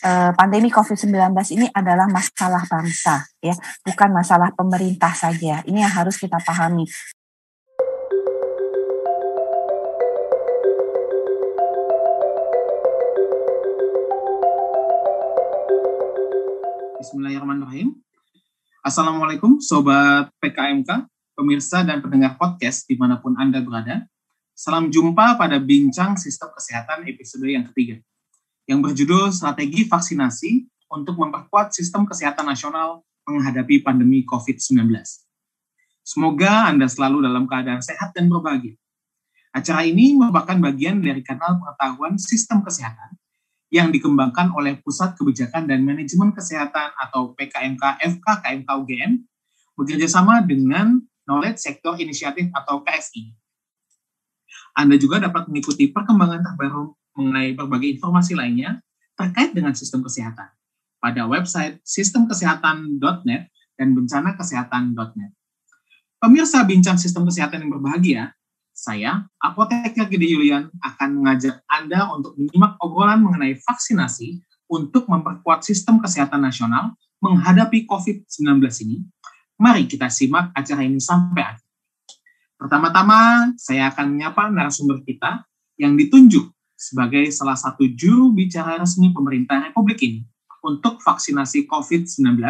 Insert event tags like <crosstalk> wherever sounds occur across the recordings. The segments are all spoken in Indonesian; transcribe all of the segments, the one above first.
eh, pandemi COVID-19 ini adalah masalah bangsa, ya, bukan masalah pemerintah saja. Ini yang harus kita pahami. Bismillahirrahmanirrahim. Assalamualaikum Sobat PKMK, pemirsa dan pendengar podcast di mana pun Anda berada. Salam jumpa pada Bincang Sistem Kesehatan episode yang ketiga, yang berjudul Strategi Vaksinasi untuk Memperkuat Sistem Kesehatan Nasional Menghadapi Pandemi COVID-19. Semoga Anda selalu dalam keadaan sehat dan berbahagia. Acara ini merupakan bagian dari kanal pengetahuan sistem kesehatan yang dikembangkan oleh Pusat Kebijakan dan Manajemen Kesehatan atau PKMK FK KMK UGM bekerjasama dengan Knowledge Sector Initiative atau KSI. Anda juga dapat mengikuti perkembangan terbaru mengenai berbagai informasi lainnya terkait dengan sistem kesehatan pada website sistemkesehatan.net dan bencanakesehatan.net. Pemirsa bincang sistem kesehatan yang berbahagia, saya, Apoteker Gede Yulian, akan mengajak Anda untuk menyimak obrolan mengenai vaksinasi untuk memperkuat sistem kesehatan nasional menghadapi COVID-19 ini. Mari kita simak acara ini sampai akhir. Pertama-tama, saya akan menyapa narasumber kita yang ditunjuk sebagai salah satu juru bicara resmi pemerintah Republik ini untuk vaksinasi COVID-19,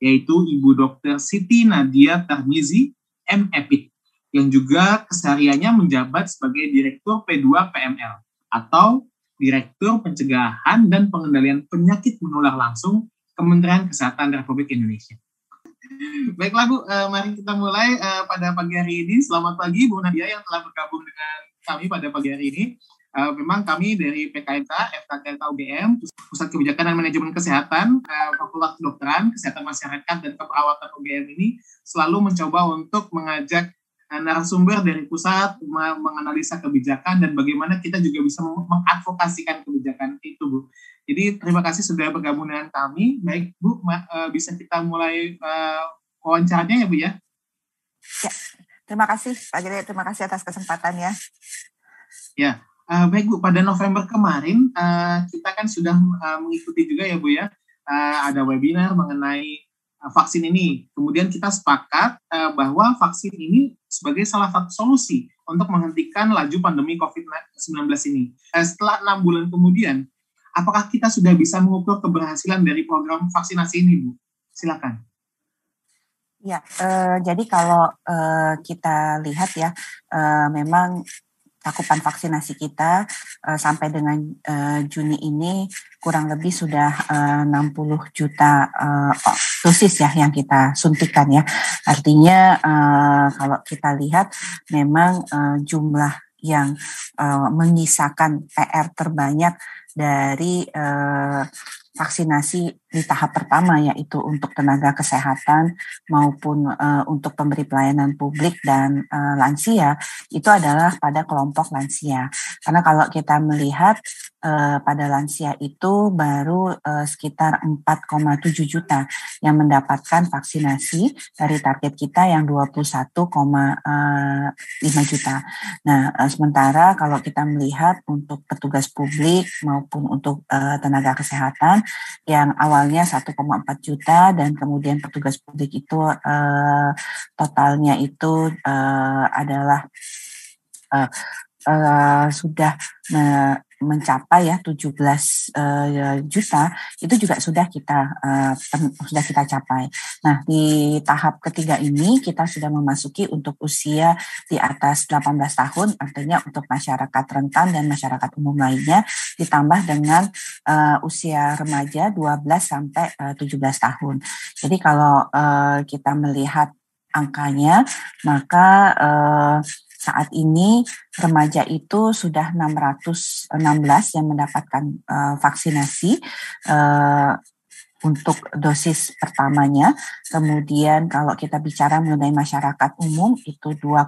yaitu Ibu Dr. Siti Nadia Tarmizi, MEPIT yang juga kesehariannya menjabat sebagai Direktur P2 PML atau Direktur Pencegahan dan Pengendalian Penyakit Menular Langsung Kementerian Kesehatan Republik Indonesia. Baiklah Bu, uh, mari kita mulai uh, pada pagi hari ini. Selamat pagi Bu Nadia yang telah bergabung dengan kami pada pagi hari ini. Uh, memang kami dari PKMK, FKKLK UGM, Pusat Kebijakan dan Manajemen Kesehatan, uh, Fakultas Kedokteran, Kesehatan Masyarakat, dan Keperawatan UGM ini selalu mencoba untuk mengajak Eh, narasumber dari pusat menganalisa kebijakan dan bagaimana kita juga bisa mengadvokasikan kebijakan itu, Bu. Jadi terima kasih sudah bergabung dengan kami. Baik, Bu, eh, bisa kita mulai uh, wawancaranya ya, Bu ya? Ya, terima kasih Pak Gede, terima kasih atas kesempatannya. Ya, uh, baik Bu, pada November kemarin uh, kita kan sudah uh, mengikuti juga ya Bu ya, uh, ada webinar mengenai Eh, vaksin ini. Kemudian kita sepakat uh, bahwa vaksin ini sebagai salah satu solusi untuk menghentikan laju pandemi COVID-19 ini. Uh, setelah enam bulan kemudian, apakah kita sudah bisa mengukur keberhasilan dari program vaksinasi ini, Bu? Silakan. Ya, uh, jadi kalau uh, kita lihat ya, uh, memang cakupan vaksinasi kita uh, sampai dengan uh, Juni ini kurang lebih sudah uh, 60 juta uh, dosis ya yang kita suntikan ya. Artinya uh, kalau kita lihat memang uh, jumlah yang uh, menyisakan PR terbanyak dari uh, vaksinasi di tahap pertama yaitu untuk tenaga kesehatan maupun uh, untuk pemberi pelayanan publik dan uh, lansia itu adalah pada kelompok lansia. Karena kalau kita melihat uh, pada lansia itu baru sekitar 4,7 juta yang mendapatkan vaksinasi dari target kita yang 21,5 juta. Nah, sementara kalau kita melihat untuk petugas publik maupun untuk tenaga kesehatan yang awalnya 1,4 juta dan kemudian petugas publik itu uh, totalnya itu uh, adalah uh, uh, sudah uh, mencapai ya 17 uh, juta itu juga sudah kita uh, sudah kita capai. Nah, di tahap ketiga ini kita sudah memasuki untuk usia di atas 18 tahun artinya untuk masyarakat rentan dan masyarakat umum lainnya ditambah dengan uh, usia remaja 12 sampai uh, 17 tahun. Jadi kalau uh, kita melihat angkanya maka uh, saat ini remaja itu sudah 616 yang mendapatkan uh, vaksinasi uh, untuk dosis pertamanya. Kemudian kalau kita bicara mengenai masyarakat umum itu 2,5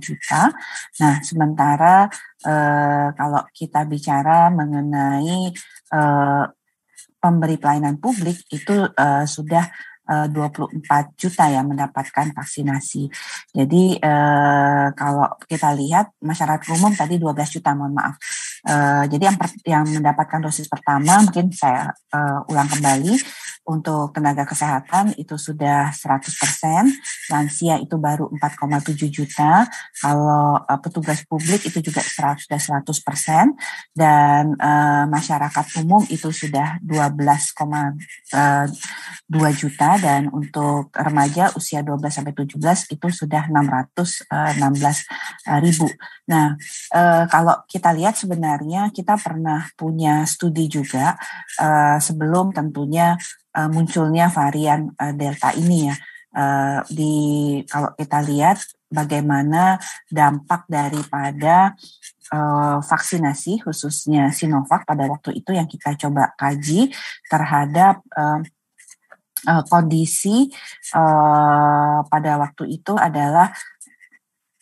juta. Nah, sementara eh, kalau kita bicara mengenai eh, pemberi pelayanan publik itu eh, sudah 24 eh, juta yang mendapatkan vaksinasi. Jadi eh, kalau kita lihat masyarakat umum tadi 12 juta, mohon maaf. Uh, jadi yang per, yang mendapatkan dosis pertama mungkin saya uh, ulang kembali untuk tenaga kesehatan itu sudah 100%, lansia itu baru 4,7 juta, kalau uh, petugas publik itu juga 100, sudah 100%, dan uh, masyarakat umum itu sudah 12,2 juta, dan untuk remaja usia 12 sampai 17 itu sudah 616 ribu. Nah, uh, kalau kita lihat sebenarnya kita pernah punya studi juga uh, sebelum tentunya uh, munculnya varian uh, delta ini ya. Uh, di kalau kita lihat bagaimana dampak daripada uh, vaksinasi khususnya Sinovac pada waktu itu yang kita coba kaji terhadap uh, kondisi uh, pada waktu itu adalah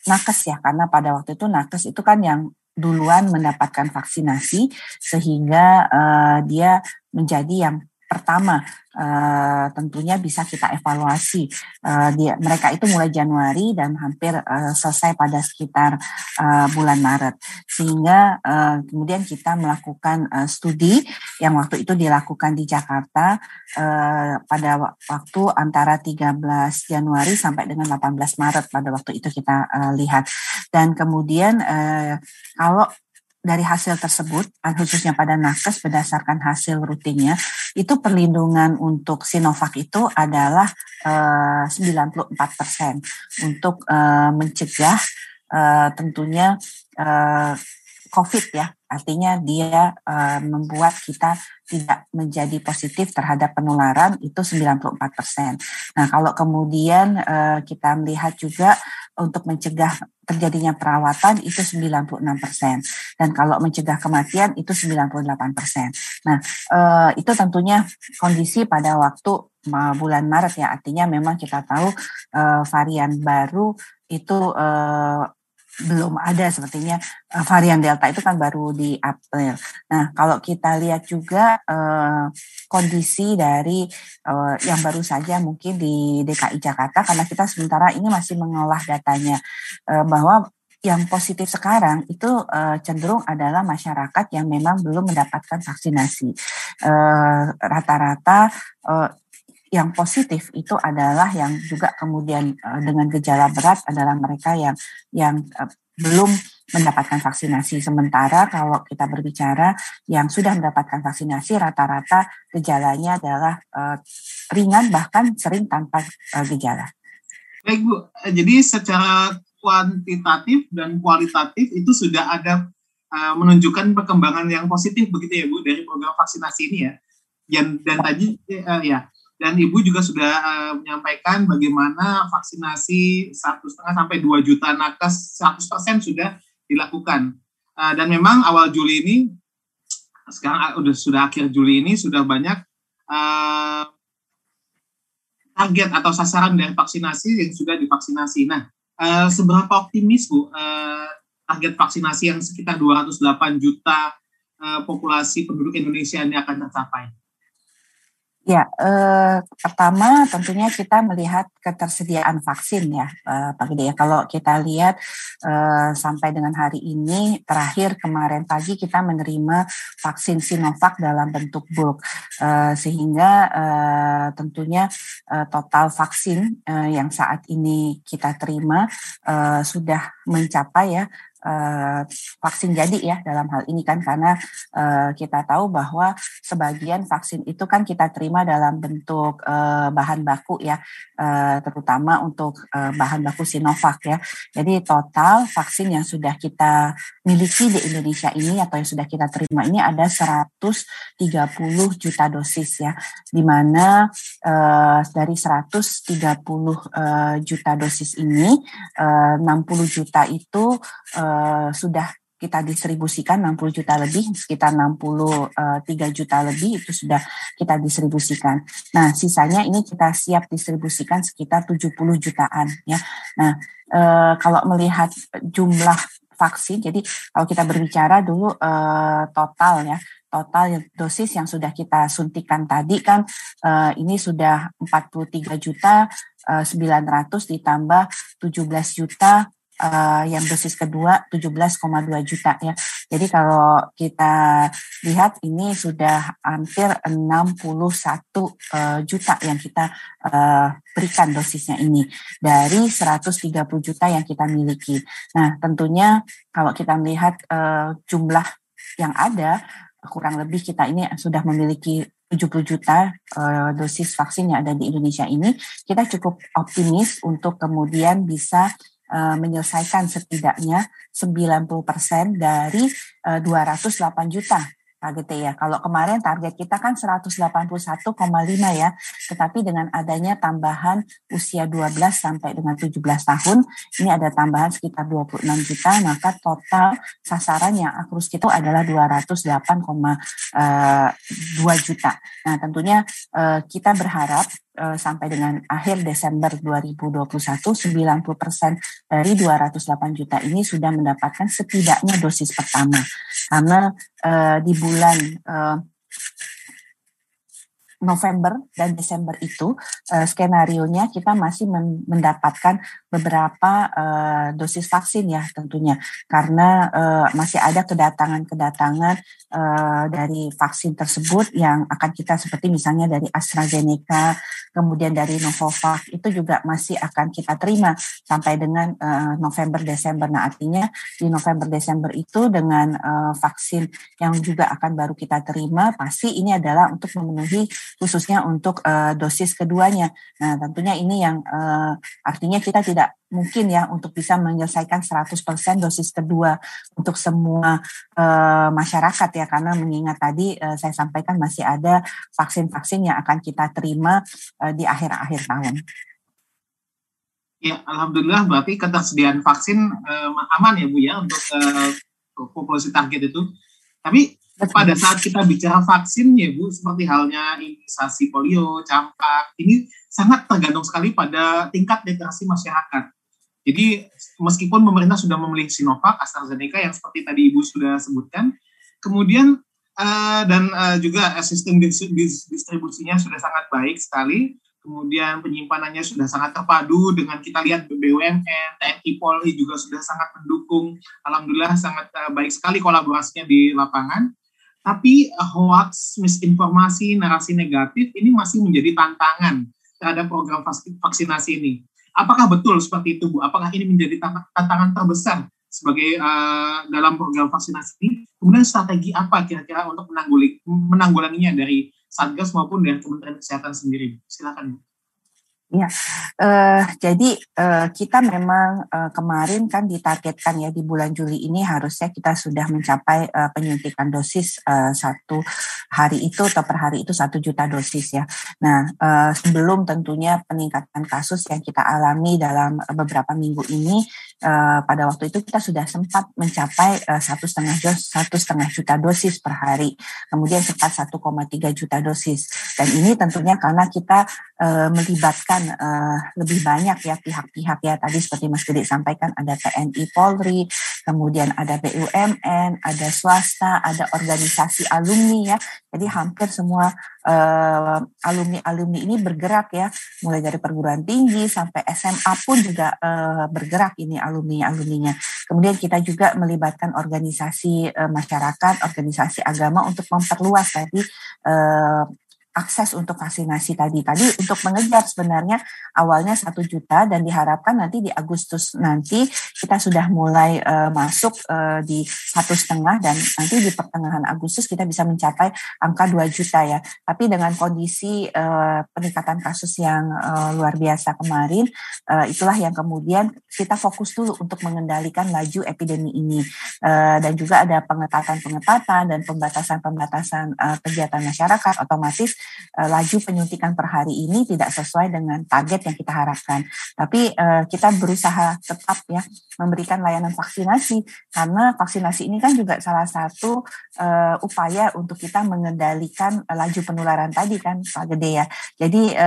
nakes ya karena pada waktu itu nakes itu kan yang duluan mendapatkan vaksinasi sehingga uh, dia menjadi yang pertama uh, tentunya bisa kita evaluasi. Uh, dia mereka itu mulai Januari dan hampir uh, selesai pada sekitar uh, bulan Maret. Sehingga uh, kemudian kita melakukan uh, studi yang waktu itu dilakukan di Jakarta uh, pada waktu antara 13 Januari sampai dengan 18 Maret pada waktu itu kita uh, lihat. Dan kemudian uh, kalau dari hasil tersebut, khususnya pada nakes berdasarkan hasil rutinnya, itu perlindungan untuk Sinovac itu adalah uh, 94 persen. Untuk uh, mencegah uh, tentunya COVID ya, artinya dia uh, membuat kita tidak menjadi positif terhadap penularan itu 94 persen. Nah kalau kemudian uh, kita melihat juga untuk mencegah terjadinya perawatan itu 96 persen dan kalau mencegah kematian itu 98 persen. Nah uh, itu tentunya kondisi pada waktu bulan Maret ya artinya memang kita tahu uh, varian baru itu uh, belum ada sepertinya uh, varian delta itu kan baru di April. Nah, kalau kita lihat juga uh, kondisi dari uh, yang baru saja mungkin di DKI Jakarta karena kita sementara ini masih mengolah datanya uh, bahwa yang positif sekarang itu uh, cenderung adalah masyarakat yang memang belum mendapatkan vaksinasi. Rata-rata uh, uh, yang positif itu adalah yang juga kemudian uh, dengan gejala berat adalah mereka yang yang uh, belum mendapatkan vaksinasi. Sementara kalau kita berbicara yang sudah mendapatkan vaksinasi rata-rata gejalanya adalah uh, ringan bahkan sering tanpa uh, gejala. Baik Bu, jadi secara kuantitatif dan kualitatif itu sudah ada uh, menunjukkan perkembangan yang positif begitu ya Bu dari program vaksinasi ini ya. Dan, dan tadi uh, ya dan Ibu juga sudah uh, menyampaikan bagaimana vaksinasi satu setengah sampai 2 juta nakes 100% sudah dilakukan. Uh, dan memang awal Juli ini, sekarang udah sudah akhir Juli ini sudah banyak uh, target atau sasaran dari vaksinasi yang sudah divaksinasi. Nah, uh, seberapa optimis Bu uh, target vaksinasi yang sekitar 208 juta uh, populasi penduduk Indonesia ini akan tercapai? Ya, eh, pertama tentunya kita melihat ketersediaan vaksin ya, eh, Pak Gede ya. Kalau kita lihat eh, sampai dengan hari ini, terakhir kemarin pagi kita menerima vaksin Sinovac dalam bentuk bulk, eh, sehingga eh, tentunya eh, total vaksin eh, yang saat ini kita terima eh, sudah mencapai ya uh, vaksin jadi ya dalam hal ini kan karena uh, kita tahu bahwa sebagian vaksin itu kan kita terima dalam bentuk uh, bahan baku ya terutama untuk bahan baku Sinovac ya. Jadi total vaksin yang sudah kita miliki di Indonesia ini atau yang sudah kita terima ini ada 130 juta dosis ya di mana uh, dari 130 uh, juta dosis ini uh, 60 juta itu Eh, sudah kita distribusikan 60 juta lebih, sekitar 63 eh, juta lebih itu sudah kita distribusikan. Nah, sisanya ini kita siap distribusikan sekitar 70 jutaan ya. Nah, e, kalau melihat jumlah vaksin, jadi kalau kita berbicara dulu e, total ya, total dosis yang sudah kita suntikan tadi kan e, ini sudah 43 juta e, 900 ditambah 17 juta uh, yang dosis kedua 17,2 juta ya. Jadi kalau kita lihat ini sudah hampir 61 uh, juta yang kita uh, berikan dosisnya ini dari 130 juta yang kita miliki. Nah, tentunya kalau kita melihat uh, jumlah yang ada kurang lebih kita ini sudah memiliki 70 juta uh, dosis vaksin yang ada di Indonesia ini, kita cukup optimis untuk kemudian bisa uh, menyelesaikan setidaknya 90% dari uh, 208 juta target ya. Kalau kemarin target kita kan 181,5 ya, tetapi dengan adanya tambahan usia 12 sampai dengan 17 tahun, ini ada tambahan sekitar 26 juta, maka total sasaran yang akrus kita adalah 208,2 juta. Nah, tentunya eh, kita berharap Eh, sampai dengan akhir Desember 2021 90 persen dari 208 juta ini sudah mendapatkan setidaknya dosis pertama. Karena uh, di bulan uh, November dan Desember itu uh, skenario nya kita masih mendapatkan beberapa uh, dosis vaksin ya tentunya karena uh, masih ada kedatangan-kedatangan uh, dari vaksin tersebut yang akan kita seperti misalnya dari AstraZeneca kemudian dari Novavax itu juga masih akan kita terima sampai dengan uh, November Desember nah artinya di November Desember itu dengan uh, vaksin yang juga akan baru kita terima pasti ini adalah untuk memenuhi khususnya untuk uh, dosis keduanya. Nah, tentunya ini yang uh, artinya kita tidak mungkin ya untuk bisa menyelesaikan 100% dosis kedua untuk semua uh, masyarakat ya karena mengingat tadi uh, saya sampaikan masih ada vaksin-vaksin yang akan kita terima uh, di akhir-akhir tahun. Ya, alhamdulillah berarti ketersediaan vaksin uh, aman ya Bu ya untuk uh, populasi target itu. Tapi pada saat kita bicara vaksin ya Bu, seperti halnya imunisasi polio, campak, ini sangat tergantung sekali pada tingkat literasi masyarakat. Jadi meskipun pemerintah sudah memilih Sinovac, AstraZeneca yang seperti tadi Ibu sudah sebutkan, kemudian uh, dan uh, juga sistem distribusinya sudah sangat baik sekali, kemudian penyimpanannya sudah sangat terpadu dengan kita lihat BUMN, TNI Polri juga sudah sangat mendukung. Alhamdulillah sangat uh, baik sekali kolaborasinya di lapangan. Tapi uh, hoax, misinformasi, narasi negatif ini masih menjadi tantangan terhadap program vaksinasi ini. Apakah betul seperti itu, Bu? Apakah ini menjadi tantangan terbesar sebagai uh, dalam program vaksinasi ini? Kemudian strategi apa kira-kira untuk menanggulanginya dari Satgas maupun dari Kementerian Kesehatan sendiri? Silakan, Bu. Ya, uh, jadi uh, kita memang uh, kemarin kan ditargetkan ya di bulan Juli ini harusnya kita sudah mencapai uh, penyuntikan dosis uh, satu hari itu atau per hari itu satu juta dosis ya. Nah, uh, sebelum tentunya peningkatan kasus yang kita alami dalam beberapa minggu ini, uh, pada waktu itu kita sudah sempat mencapai satu setengah satu setengah juta dosis per hari, kemudian sempat 1,3 juta dosis. Dan ini tentunya karena kita uh, melibatkan melibatkan uh, lebih banyak ya pihak-pihak ya tadi seperti Mas Gede sampaikan ada TNI Polri, kemudian ada BUMN, ada swasta, ada organisasi alumni ya. Jadi hampir semua uh, alumni-alumni ini bergerak ya, mulai dari perguruan tinggi sampai SMA pun juga uh, bergerak ini alumni-alumninya. Kemudian kita juga melibatkan organisasi uh, masyarakat, organisasi agama untuk memperluas tadi uh, akses untuk vaksinasi tadi. Tadi untuk mengejar sebenarnya awalnya satu juta dan diharapkan nanti di Agustus nanti kita sudah mulai uh, masuk uh, di satu setengah dan nanti di pertengahan Agustus kita bisa mencapai angka 2 juta ya. Tapi dengan kondisi uh, peningkatan kasus yang uh, luar biasa kemarin, uh, itulah yang kemudian kita fokus dulu untuk mengendalikan laju epidemi ini uh, dan juga ada pengetatan-pengetatan dan pembatasan-pembatasan uh, kegiatan masyarakat otomatis laju penyuntikan per hari ini tidak sesuai dengan target yang kita harapkan. Tapi uh, kita berusaha tetap ya memberikan layanan vaksinasi karena vaksinasi ini kan juga salah satu uh, upaya untuk kita mengendalikan laju penularan tadi kan Pak Gede ya. Jadi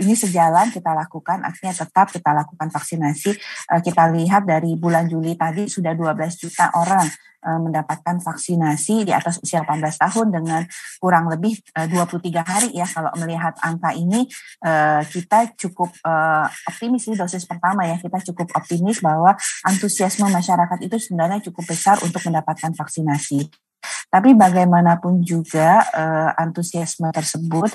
ini sejalan kita lakukan artinya tetap kita lakukan vaksinasi. Kita lihat dari bulan Juli tadi sudah 12 juta orang mendapatkan vaksinasi di atas usia 18 tahun dengan kurang lebih 23 hari ya kalau melihat angka ini kita cukup optimis di dosis pertama ya kita cukup optimis bahwa antusiasme masyarakat itu sebenarnya cukup besar untuk mendapatkan vaksinasi. Tapi bagaimanapun juga antusiasme tersebut,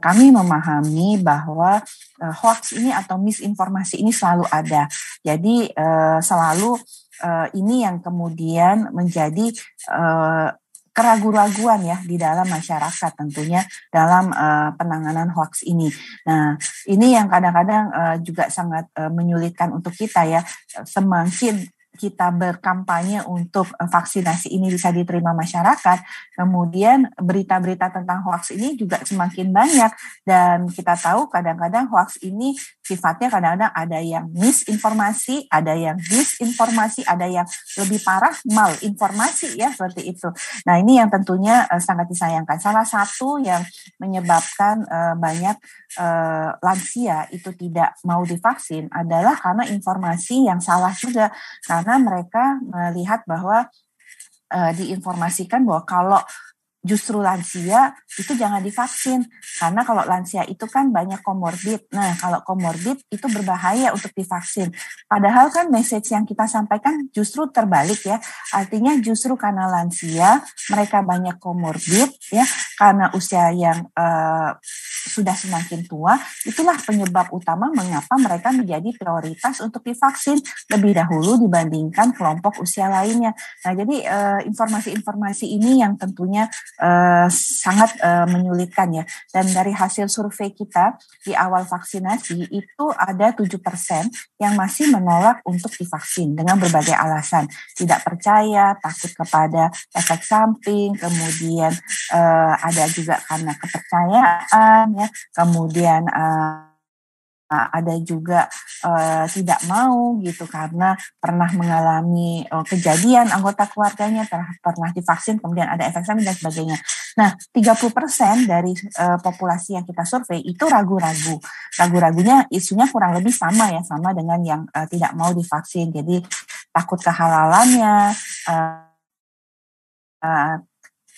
kami memahami bahwa hoax ini atau misinformasi ini selalu ada. Jadi selalu uh, ini yang kemudian menjadi uh, keraguan-raguan ya di dalam masyarakat tentunya dalam uh, penanganan hoax ini. Nah, ini yang kadang-kadang juga sangat menyulitkan untuk kita ya. Semakin kita berkampanye untuk eh, vaksinasi ini bisa diterima masyarakat, kemudian berita-berita tentang hoax ini juga semakin banyak dan kita tahu kadang-kadang hoax ini sifatnya kadang-kadang ada yang misinformasi, ada yang disinformasi, ada yang lebih parah malinformasi ya seperti itu. Nah ini yang tentunya uh, sangat disayangkan. Salah satu yang menyebabkan uh, banyak lansia itu tidak mau divaksin adalah karena informasi yang salah juga. Karena karena mereka melihat bahwa uh, diinformasikan bahwa kalau justru lansia itu jangan divaksin karena kalau lansia itu kan banyak komorbid. Nah, kalau komorbid itu berbahaya untuk divaksin. Padahal kan message yang kita sampaikan justru terbalik ya. Artinya justru karena lansia mereka banyak komorbid ya, karena usia yang uh, sudah semakin tua, itulah penyebab utama mengapa mereka menjadi prioritas untuk divaksin lebih dahulu dibandingkan kelompok usia lainnya. Nah, jadi eh, informasi-informasi ini yang tentunya eh, sangat eh, menyulitkan ya. Dan dari hasil survei kita di awal vaksinasi itu ada tujuh persen yang masih menolak untuk divaksin dengan berbagai alasan. Tidak percaya, takut kepada efek samping, kemudian ada juga karena kepercayaan ya kemudian uh, ada juga uh, tidak mau gitu karena pernah mengalami uh, kejadian anggota keluarganya ter- pernah divaksin kemudian ada efek samping dan sebagainya. Nah, 30% dari uh, populasi yang kita survei itu ragu-ragu. Ragu-ragunya isunya kurang lebih sama ya, sama dengan yang uh, tidak mau divaksin. Jadi takut kehalalannya, uh,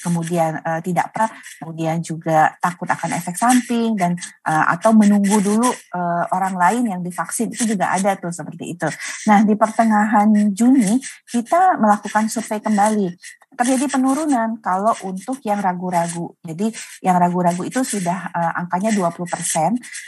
kemudian uh, tidak pernah, kemudian juga takut akan efek samping dan uh, atau menunggu dulu uh, orang lain yang divaksin itu juga ada tuh seperti itu. Nah di pertengahan Juni kita melakukan survei kembali terjadi penurunan kalau untuk yang ragu-ragu. Jadi yang ragu-ragu itu sudah uh, angkanya 20%,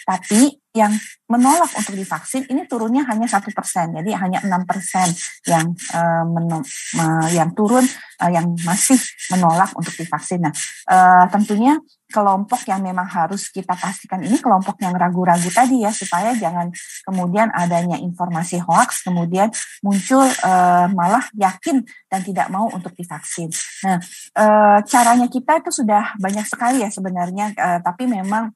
tapi yang menolak untuk divaksin ini turunnya hanya satu persen, jadi hanya enam persen yang uh, uh, yang turun uh, yang masih menolak untuk divaksin. Nah, uh, tentunya kelompok yang memang harus kita pastikan ini kelompok yang ragu-ragu tadi ya supaya jangan kemudian adanya informasi hoax kemudian muncul uh, malah yakin dan tidak mau untuk divaksin. Nah, uh, caranya kita itu sudah banyak sekali ya sebenarnya uh, tapi memang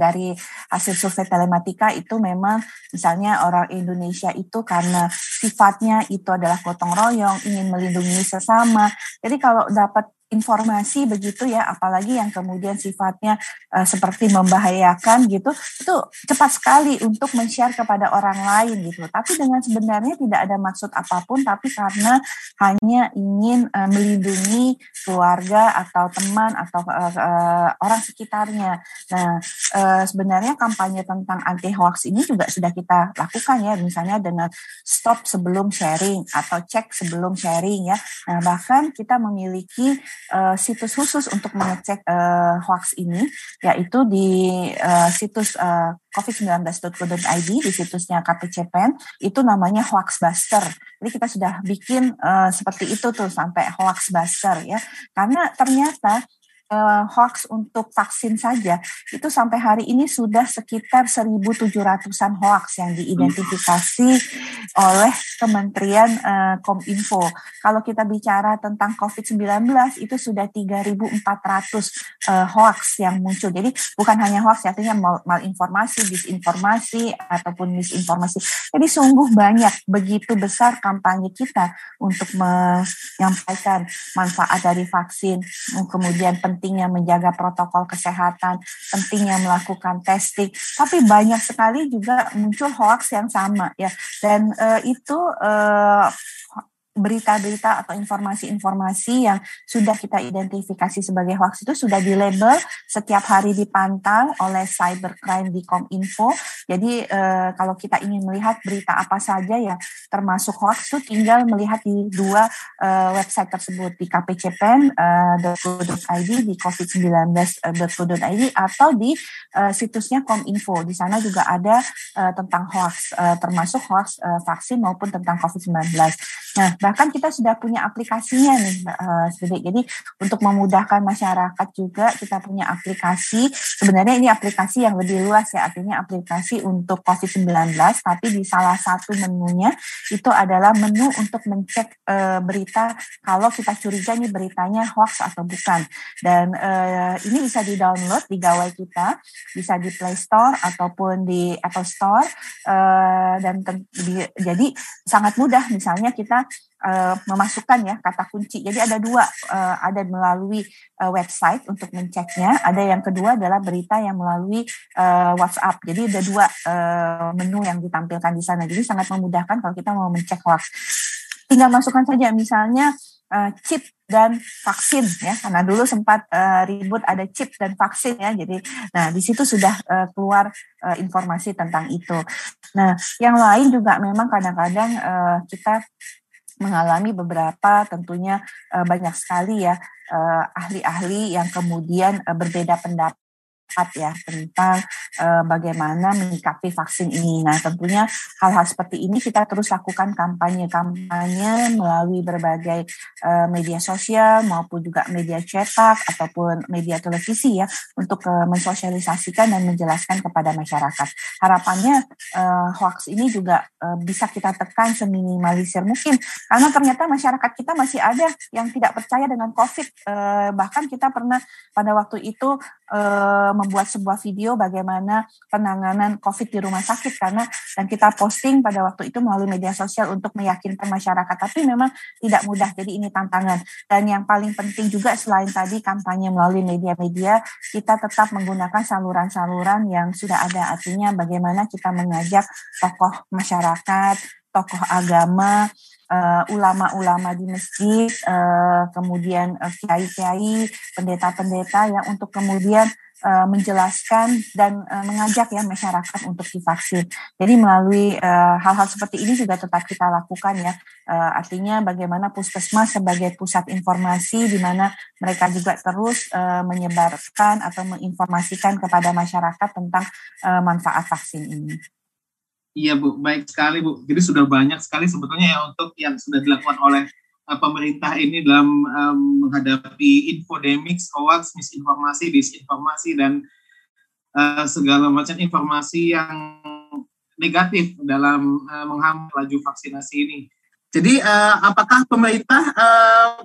dari hasil survei telematika itu memang misalnya orang Indonesia itu karena sifatnya itu adalah gotong royong, ingin melindungi sesama. Jadi kalau dapat informasi begitu ya apalagi yang kemudian sifatnya uh, seperti membahayakan gitu itu cepat sekali untuk men-share kepada orang lain gitu. Tapi dengan sebenarnya tidak ada maksud apa pun tapi karena hanya ingin uh, melindungi keluarga atau teman atau uh, uh, orang sekitarnya. Nah uh, sebenarnya kampanye tentang anti hoax ini juga sudah kita lakukan ya misalnya dengan stop sebelum sharing atau cek sebelum sharing ya. Nah bahkan kita memiliki uh, situs khusus untuk mengecek uh, hoax ini, yaitu di uh, situs uh, covid19.go.id di situsnya KPCPEN itu namanya Hoaxbuster. Jadi kita sudah bikin uh, seperti itu tuh sampai Hoaxbuster ya. Karena ternyata uh, hoax untuk vaksin saja itu sampai hari ini sudah sekitar 1.700-an hoax yang diidentifikasi oleh Kementerian uh, Kominfo. Kalau kita bicara tentang COVID-19 itu sudah 3.400 uh, hoax yang muncul. Jadi bukan hanya hoax, artinya mal malinformasi, disinformasi ataupun misinformasi. Jadi sungguh banyak begitu besar kampanye kita untuk menyampaikan manfaat dari vaksin, kemudian pentingnya menjaga protokol kesehatan, pentingnya melakukan testing, tapi banyak sekali juga muncul hoax yang sama ya. Dan uh, itu uh, berita-berita atau informasi-informasi yang sudah kita identifikasi sebagai hoax itu sudah di label setiap hari dipantau oleh cybercrime di Kominfo. Jadi eh, kalau kita ingin melihat berita apa saja yang termasuk hoax itu tinggal melihat di dua eh, website tersebut di kpcpen.go.id di covid19.go.id atau di eh, situsnya Kominfo. Di sana juga ada eh, tentang hoax eh, termasuk hoax eh, vaksin maupun tentang COVID-19. Nah, bahkan kita sudah punya aplikasinya nih, uh, Jadi untuk memudahkan masyarakat juga kita punya aplikasi. Sebenarnya ini aplikasi yang lebih luas ya, artinya aplikasi untuk COVID-19, tapi di salah satu menunya itu adalah menu untuk mencek uh, berita kalau kita curiga nih beritanya hoax atau bukan. Dan uh, ini bisa di-download di gawai kita, bisa di Play Store ataupun di Apple Store. Uh, dan di, jadi sangat mudah misalnya kita uh, memasukkan ya kata kunci. Jadi ada dua, uh, ada melalui uh, website untuk menceknya, ada yang kedua adalah berita yang melalui uh, WhatsApp. Jadi ada dua uh, menu yang ditampilkan di sana. Jadi sangat memudahkan kalau kita mau mencek hoax. Tinggal masukkan saja misalnya uh, chip dan vaksin ya karena dulu sempat uh, ribut ada chip dan vaksin ya jadi nah di situ sudah uh, keluar uh, informasi tentang itu nah yang lain juga memang kadang-kadang uh, kita mengalami beberapa tentunya uh, banyak sekali ya ahli-ahli uh, yang kemudian uh, berbeda pendapat ya tentang uh, bagaimana menyikapi vaksin ini. Nah, tentunya hal-hal seperti ini kita terus lakukan kampanye-kampanye melalui berbagai uh, media sosial maupun juga media cetak ataupun media televisi ya untuk uh, mensosialisasikan dan menjelaskan kepada masyarakat. Harapannya uh, hoax ini juga uh, bisa kita tekan seminimalisir mungkin karena ternyata masyarakat kita masih ada yang tidak percaya dengan COVID. Uh, bahkan kita pernah pada waktu itu uh, membuat sebuah video bagaimana penanganan COVID di rumah sakit karena dan kita posting pada waktu itu melalui media sosial untuk meyakinkan masyarakat. Tapi memang tidak mudah, jadi ini tantangan. Dan yang paling penting juga selain tadi kampanye melalui media-media, kita tetap menggunakan saluran-saluran yang sudah ada. Artinya bagaimana kita mengajak tokoh masyarakat, tokoh agama, ulama-ulama uh, di masjid, uh, kemudian kiai-kiai, uh, pendeta-pendeta yang untuk kemudian uh, menjelaskan dan uh, mengajak ya masyarakat untuk divaksin. Jadi melalui hal-hal uh, seperti ini juga tetap kita lakukan ya. Uh, artinya bagaimana puskesmas sebagai pusat informasi di mana mereka juga terus uh, menyebarkan atau menginformasikan kepada masyarakat tentang uh, manfaat vaksin ini. Iya Bu, baik sekali Bu. Jadi sudah banyak sekali sebetulnya ya untuk yang sudah dilakukan oleh uh, pemerintah ini dalam um, menghadapi infodemics, hoax, misinformasi, disinformasi dan uh, segala macam informasi yang negatif dalam uh, menghambat laju vaksinasi ini. Jadi uh, apakah pemerintah uh,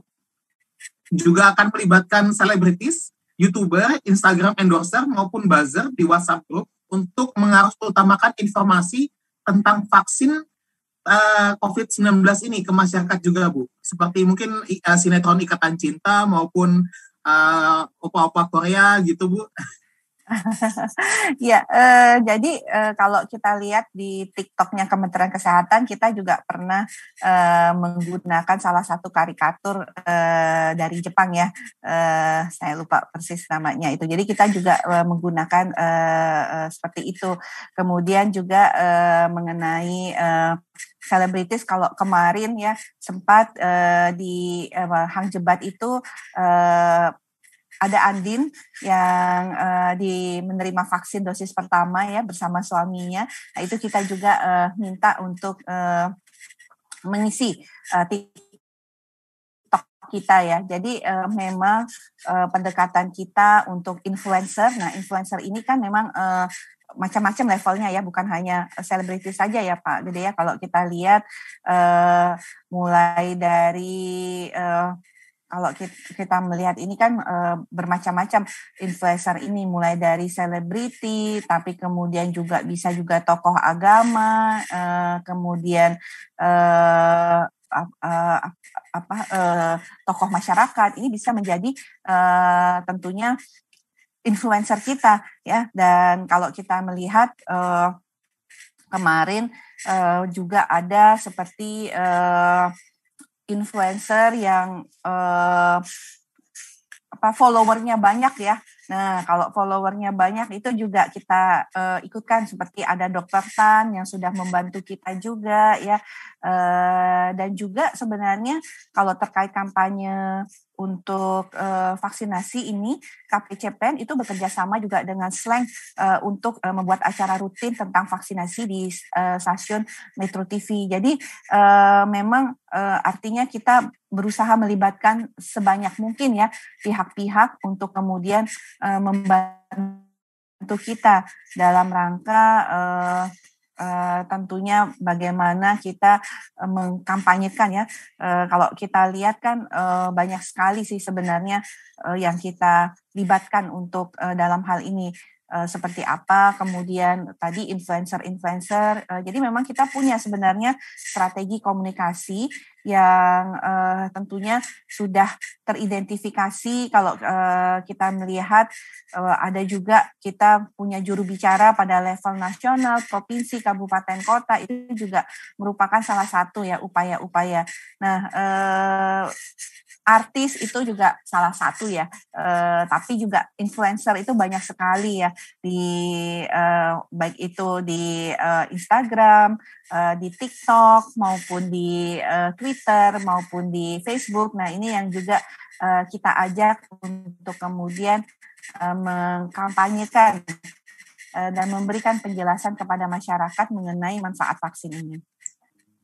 juga akan melibatkan selebritis, youtuber, Instagram endorser maupun buzzer di WhatsApp group untuk mengarus utamakan informasi tentang vaksin uh, COVID-19 ini ke masyarakat juga Bu? Seperti mungkin uh, sinetron Ikatan Cinta maupun uh, opa-opa Korea gitu Bu? <laughs> ya, eh, jadi eh, kalau kita lihat di TikToknya Kementerian Kesehatan, kita juga pernah eh, menggunakan salah satu karikatur eh, dari Jepang ya, eh, saya lupa persis namanya itu. Jadi kita juga eh, menggunakan eh, eh, seperti itu. Kemudian juga eh, mengenai eh, selebritis kalau kemarin ya sempat uh, di uh, Hang Jebat itu uh, ada Andin yang uh, di menerima vaksin dosis pertama ya bersama suaminya. Nah, itu kita juga uh, minta untuk uh, mengisi uh, TikTok kita ya. Jadi uh, memang uh, pendekatan kita untuk influencer. Nah, influencer ini kan memang uh, macam-macam levelnya ya, bukan hanya selebriti saja ya Pak Gede ya. Kalau kita lihat mulai dari kalau kita melihat ini kan e, bermacam-macam. Influencer ini mulai dari selebriti tapi kemudian juga bisa juga tokoh agama e, kemudian e, apa tokoh masyarakat. Ini bisa menjadi tentunya influencer kita ya. Dan kalau kita melihat kemarin juga ada seperti influencer yang uh, apa followernya banyak ya. Nah, kalau followernya banyak itu juga kita uh, ikutkan seperti ada dokter Tan yang sudah membantu kita juga ya. Uh, dan juga sebenarnya kalau terkait kampanye untuk uh, vaksinasi ini KPCPEN itu bekerja sama juga dengan Slang uh, untuk uh, membuat acara rutin tentang vaksinasi di uh, stasiun Metro TV. Jadi uh, memang uh, artinya kita berusaha melibatkan sebanyak mungkin ya pihak-pihak untuk kemudian uh, membantu kita dalam rangka uh, uh, tentunya bagaimana kita uh, mengkampanyekan ya. Uh, kalau kita lihat kan banyak sekali sih sebenarnya yang kita libatkan untuk dalam hal ini seperti apa, kemudian tadi influencer-influencer. Jadi memang kita punya sebenarnya strategi komunikasi yang uh, tentunya sudah teridentifikasi kalau uh, kita melihat uh, ada juga kita punya juru bicara pada level nasional, provinsi, kabupaten, kota itu juga merupakan salah satu ya upaya-upaya. Nah, uh, artis itu juga salah satu ya, uh, tapi juga influencer itu banyak sekali ya di uh, baik itu di uh, Instagram, uh, di TikTok maupun di uh, Twitter maupun di Facebook. Nah ini yang juga uh, kita ajak untuk kemudian uh, mengkampanyekan uh, dan memberikan penjelasan kepada masyarakat mengenai manfaat vaksin ini.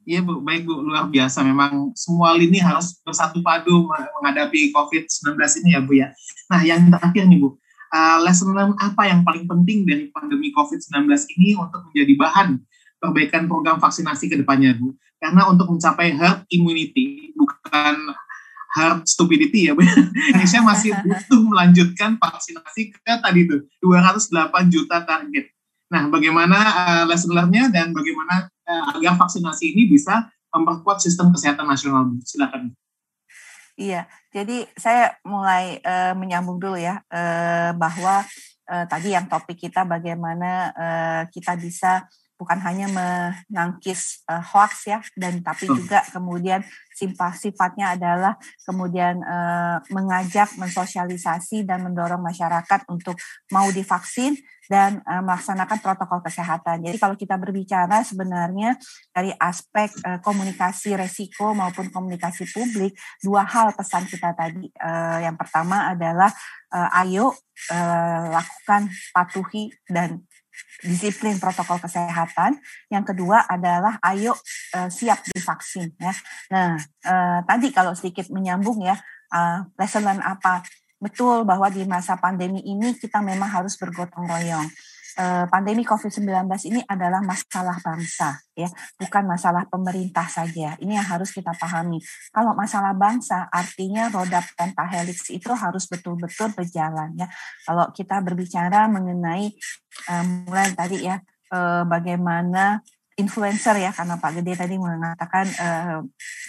Iya Bu, baik Bu, luar biasa. Memang semua lini harus bersatu padu menghadapi COVID-19 ini ya Bu ya. Nah yang terakhir nih Bu, uh, lesson learn apa yang paling penting dari pandemi COVID-19 ini untuk menjadi bahan perbaikan program vaksinasi ke depannya Bu? Karena untuk mencapai herd immunity, bukan herd stupidity ya Bu, <laughs> Indonesia masih <laughs> butuh melanjutkan vaksinasi ke tadi itu 208 juta target. Nah, bagaimana uh, lesson learn-nya dan bagaimana uh, agar vaksinasi ini bisa memperkuat sistem kesehatan nasional. Silakan. Iya, jadi saya mulai uh, menyambung dulu ya uh, bahwa uh, tadi yang topik kita bagaimana uh, kita bisa bukan hanya menangkis uh, hoax ya dan tapi juga kemudian sifatnya adalah kemudian uh, mengajak mensosialisasi dan mendorong masyarakat untuk mau divaksin dan uh, melaksanakan protokol kesehatan. Jadi kalau kita berbicara sebenarnya dari aspek uh, komunikasi resiko maupun komunikasi publik, dua hal pesan kita tadi. Uh, yang pertama adalah uh, ayo uh, lakukan patuhi dan disiplin protokol kesehatan. Yang kedua adalah ayo uh, siap divaksin ya. Nah, uh, tadi kalau sedikit menyambung ya, uh, lesson apa? Betul bahwa di masa pandemi ini kita memang harus bergotong royong. Eh, pandemi COVID-19 ini adalah masalah bangsa, ya, bukan masalah pemerintah saja. Ini yang harus kita pahami. Kalau masalah bangsa, artinya roda pentahelix itu harus betul-betul berjalan, ya. Kalau kita berbicara mengenai um, mulai tadi ya, uh, bagaimana influencer ya karena Pak Gede tadi mengatakan uh,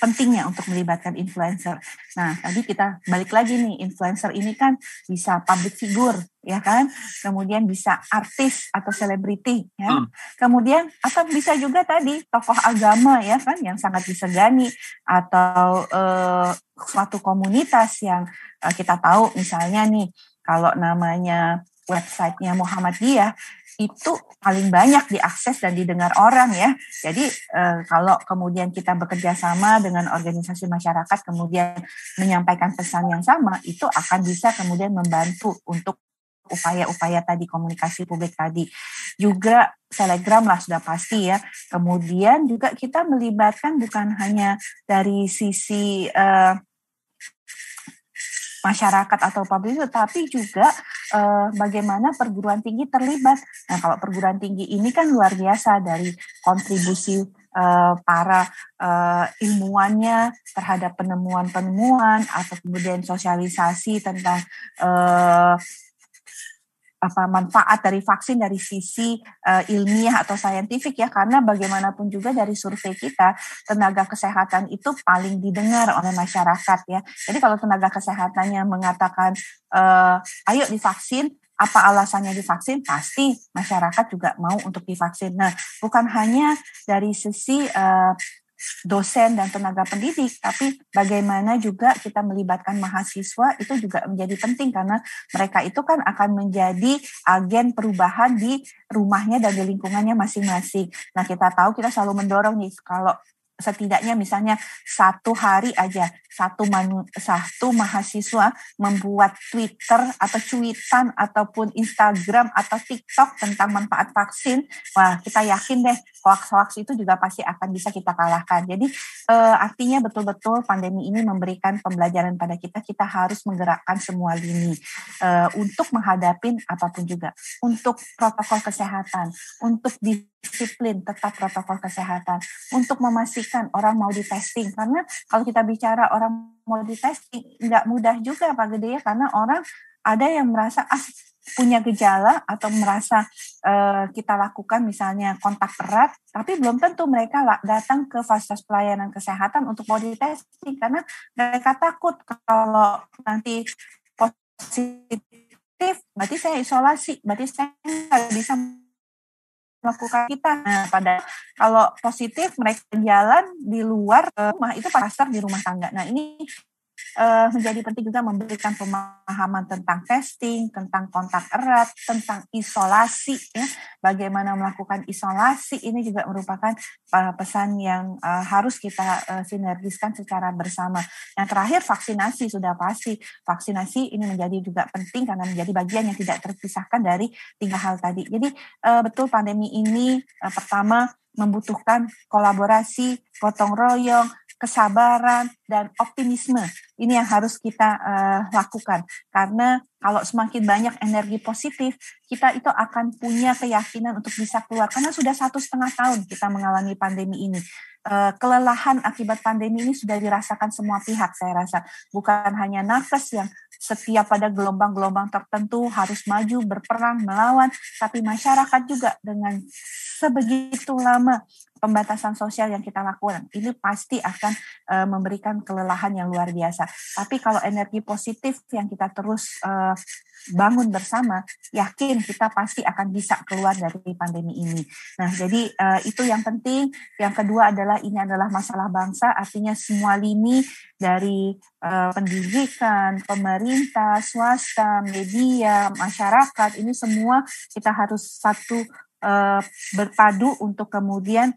pentingnya untuk melibatkan influencer. Nah tadi kita balik lagi nih influencer ini kan bisa public figure ya kan, kemudian bisa artis atau selebriti ya, hmm. kemudian atau bisa juga tadi tokoh agama ya kan yang sangat disegani atau uh, suatu komunitas yang uh, kita tahu misalnya nih kalau namanya websitenya Muhammadiyah itu paling banyak diakses dan didengar orang ya. Jadi eh, kalau kemudian kita bekerja sama dengan organisasi masyarakat kemudian menyampaikan pesan yang sama itu akan bisa kemudian membantu untuk upaya-upaya tadi komunikasi publik tadi. Juga Telegram lah sudah pasti ya. Kemudian juga kita melibatkan bukan hanya dari sisi eh, masyarakat atau publik, tapi juga uh, bagaimana perguruan tinggi terlibat. Nah, kalau perguruan tinggi ini kan luar biasa dari kontribusi uh, para uh, ilmuwannya terhadap penemuan-penemuan atau kemudian sosialisasi tentang uh, apa manfaat dari vaksin dari sisi uh, ilmiah atau saintifik ya karena bagaimanapun juga dari survei kita tenaga kesehatan itu paling didengar oleh masyarakat ya. Jadi kalau tenaga kesehatannya mengatakan uh, ayo divaksin apa alasannya divaksin pasti masyarakat juga mau untuk divaksin. Nah, bukan hanya dari sisi uh, dosen dan tenaga pendidik, tapi bagaimana juga kita melibatkan mahasiswa itu juga menjadi penting karena mereka itu kan akan menjadi agen perubahan di rumahnya dan di lingkungannya masing-masing. Nah kita tahu kita selalu mendorong nih kalau setidaknya misalnya satu hari aja satu manu, satu mahasiswa membuat Twitter atau cuitan ataupun Instagram atau TikTok tentang manfaat vaksin, wah kita yakin deh hoax-hoax itu juga pasti akan bisa kita kalahkan. Jadi eh, artinya betul-betul pandemi ini memberikan pembelajaran pada kita, kita harus menggerakkan semua lini. Eh, untuk menghadapi apa pun juga, untuk protokol kesehatan, untuk disiplin tetap protokol kesehatan, untuk memastikan orang mau di testing karena kalau kita bicara orang mau di testing nggak mudah juga Pak Gede ya. Karena orang ada yang merasa ah punya gejala atau merasa uh, kita lakukan misalnya kontak erat, tapi belum tentu mereka datang ke fasilitas pelayanan kesehatan untuk mau di testing karena mereka takut kalau nanti positif, berarti saya isolasi, berarti saya nggak bisa melakukan kita. Nah, pada kalau positif mereka jalan di luar rumah itu pasar di rumah tangga. Nah, ini uh, menjadi penting juga memberikan pemahaman tentang testing, tentang kontak erat, tentang isolasi ya. Bagaimana melakukan isolasi ini juga merupakan uh, pesan yang uh, harus kita uh, sinergiskan secara bersama. Yang terakhir vaksinasi sudah pasti. Vaksinasi ini menjadi juga penting karena menjadi bagian yang tidak terpisahkan dari tiga hal tadi. Jadi uh, betul pandemi ini uh, pertama membutuhkan kolaborasi, gotong royong, kesabaran, dan optimisme. Ini yang harus kita uh, lakukan. Karena kalau semakin banyak energi positif, kita itu akan punya keyakinan untuk bisa keluar. Karena sudah satu setengah tahun kita mengalami pandemi ini. Uh, kelelahan akibat pandemi ini sudah dirasakan semua pihak, saya rasa. Bukan hanya nakes yang setiap pada gelombang-gelombang tertentu harus maju berperang melawan, tapi masyarakat juga dengan sebegitu lama pembatasan sosial yang kita lakukan ini pasti akan uh, memberikan kelelahan yang luar biasa. Tapi kalau energi positif yang kita terus uh, bangun bersama, yakin kita pasti akan bisa keluar dari pandemi ini. Nah, jadi uh, itu yang penting. Yang kedua adalah ini adalah masalah bangsa, artinya semua lini dari uh, pendidikan, pemerintah, swasta, media, masyarakat ini semua kita harus satu uh, berpadu untuk kemudian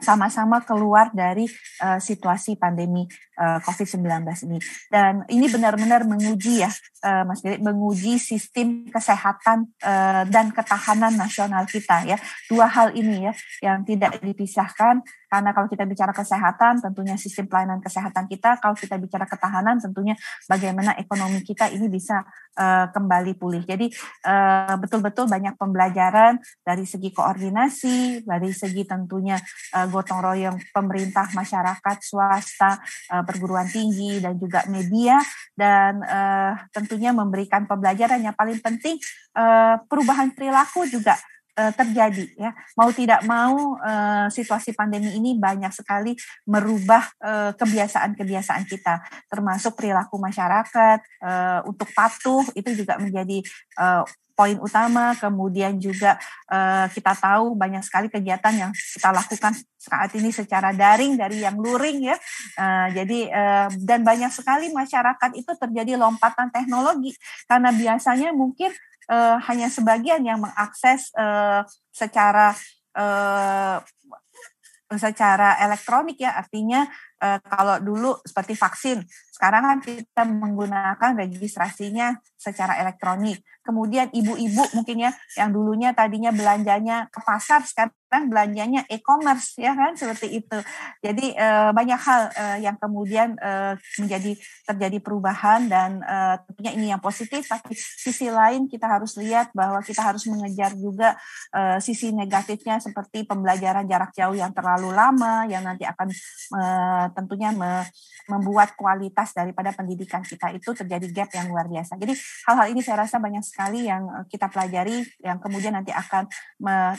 sama-sama keluar dari uh, situasi pandemi uh, COVID-19 ini. Dan ini benar-benar menguji ya, uh, Mas Derik, menguji sistem kesehatan uh, dan ketahanan nasional kita ya. Dua hal ini ya yang tidak dipisahkan karena kalau kita bicara kesehatan, tentunya sistem pelayanan kesehatan kita. Kalau kita bicara ketahanan, tentunya bagaimana ekonomi kita ini bisa uh, kembali pulih. Jadi uh, betul-betul banyak pembelajaran dari segi koordinasi, dari segi tentunya gotong royong pemerintah, masyarakat, swasta, uh, perguruan tinggi, dan juga media, dan uh, tentunya memberikan pembelajaran. Yang paling penting uh, perubahan perilaku juga uh, terjadi ya. Mau tidak mau uh, situasi pandemi ini banyak sekali merubah uh, kebiasaan-kebiasaan kita termasuk perilaku masyarakat untuk patuh itu juga menjadi poin utama. Kemudian juga kita tahu banyak sekali kegiatan yang kita lakukan saat ini secara daring dari yang luring ya. Jadi dan banyak sekali masyarakat itu terjadi lompatan teknologi. Karena biasanya mungkin uh, hanya sebagian yang mengakses uh, secara uh, secara elektronik ya. Artinya uh, kalau dulu seperti vaksin sekarang kan kita menggunakan registrasinya secara elektronik. Kemudian ibu-ibu mungkin ya yang dulunya tadinya belanjanya ke pasar sekarang belanjanya e-commerce ya kan seperti itu. Jadi uh, banyak hal uh, yang kemudian uh, menjadi terjadi perubahan dan uh, tentunya ini yang positif tapi sisi lain kita harus lihat bahwa kita harus mengejar juga uh, sisi negatifnya seperti pembelajaran jarak jauh yang terlalu lama yang nanti akan uh, tentunya me membuat kualitas daripada pendidikan kita itu terjadi gap yang luar biasa. Jadi hal-hal ini saya rasa banyak sekali yang kita pelajari yang kemudian nanti akan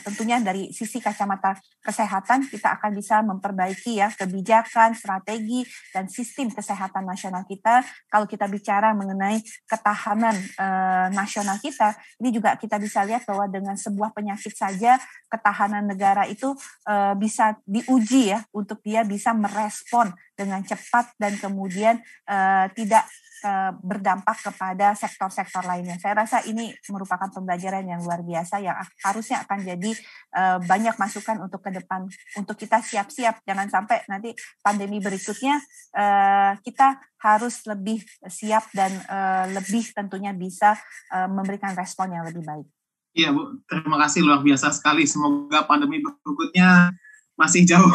tentunya dari sisi kacamata kesehatan kita akan bisa memperbaiki ya kebijakan, strategi dan sistem kesehatan nasional kita. Kalau kita bicara mengenai ketahanan eh, nasional kita, ini juga kita bisa lihat bahwa dengan sebuah penyakit saja ketahanan negara itu uh, bisa diuji ya untuk dia bisa merespon dengan cepat dan kemudian uh, tidak uh, berdampak kepada sektor-sektor lainnya. Saya rasa ini merupakan pembelajaran yang luar biasa yang harusnya akan jadi uh, banyak masukan untuk ke depan untuk kita siap-siap jangan sampai nanti pandemi berikutnya uh, kita harus lebih siap dan uh, lebih tentunya bisa uh, memberikan respon yang lebih baik. Iya Bu, terima kasih luar biasa sekali. Semoga pandemi berikutnya masih jauh.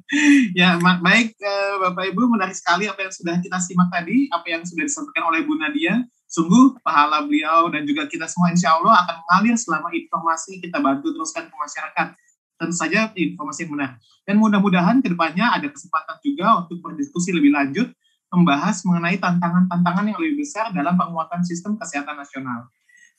<laughs> ya baik eh, Bapak Ibu menarik sekali apa yang sudah kita simak tadi, apa yang sudah disampaikan oleh Bu Nadia. Sungguh pahala beliau dan juga kita semua insya Allah akan mengalir selama informasi kita bantu teruskan ke masyarakat. Tentu saja informasi yang benar. Dan mudah-mudahan ke depannya ada kesempatan juga untuk berdiskusi lebih lanjut membahas mengenai tantangan-tantangan yang lebih besar dalam penguatan sistem kesehatan nasional.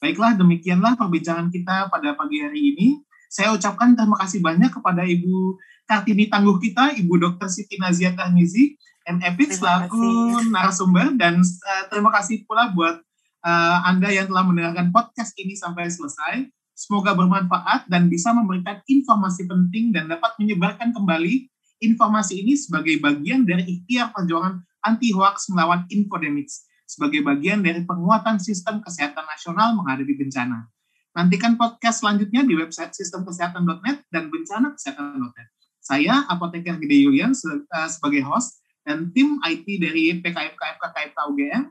Baiklah, demikianlah perbincangan kita pada pagi hari ini. Saya ucapkan terima kasih banyak kepada Ibu Kartini Tangguh kita, Ibu Dr. Siti Nazia Tahmizi, MFIT selaku narasumber, dan uh, terima kasih pula buat uh, Anda yang telah mendengarkan podcast ini sampai selesai. Semoga bermanfaat dan bisa memberikan informasi penting dan dapat menyebarkan kembali informasi ini sebagai bagian dari ikhtiar perjuangan anti hoax melawan infodemics sebagai bagian dari penguatan sistem kesehatan nasional menghadapi bencana. Nantikan podcast selanjutnya di website sistemkesehatan.net dan bencana kesehatan.net. Saya, Apoteker Gede Yulian, eh, sebagai host, dan tim IT dari PKFKF KKFK UGM,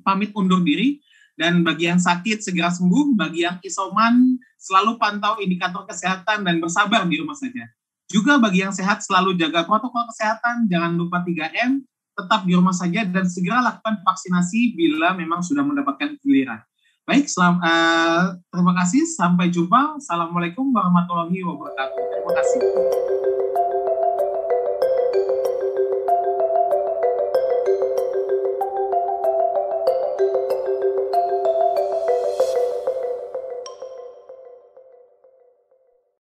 pamit undur diri, dan bagi yang sakit segera sembuh, bagi yang isoman selalu pantau indikator kesehatan dan bersabar di rumah saja. Juga bagi yang sehat selalu jaga protokol kesehatan, jangan lupa 3M, tetap di rumah saja dan segera lakukan vaksinasi bila memang sudah mendapatkan giliran. Baik, selam, uh, terima kasih. Sampai jumpa. Assalamualaikum warahmatullahi wabarakatuh. Terima kasih.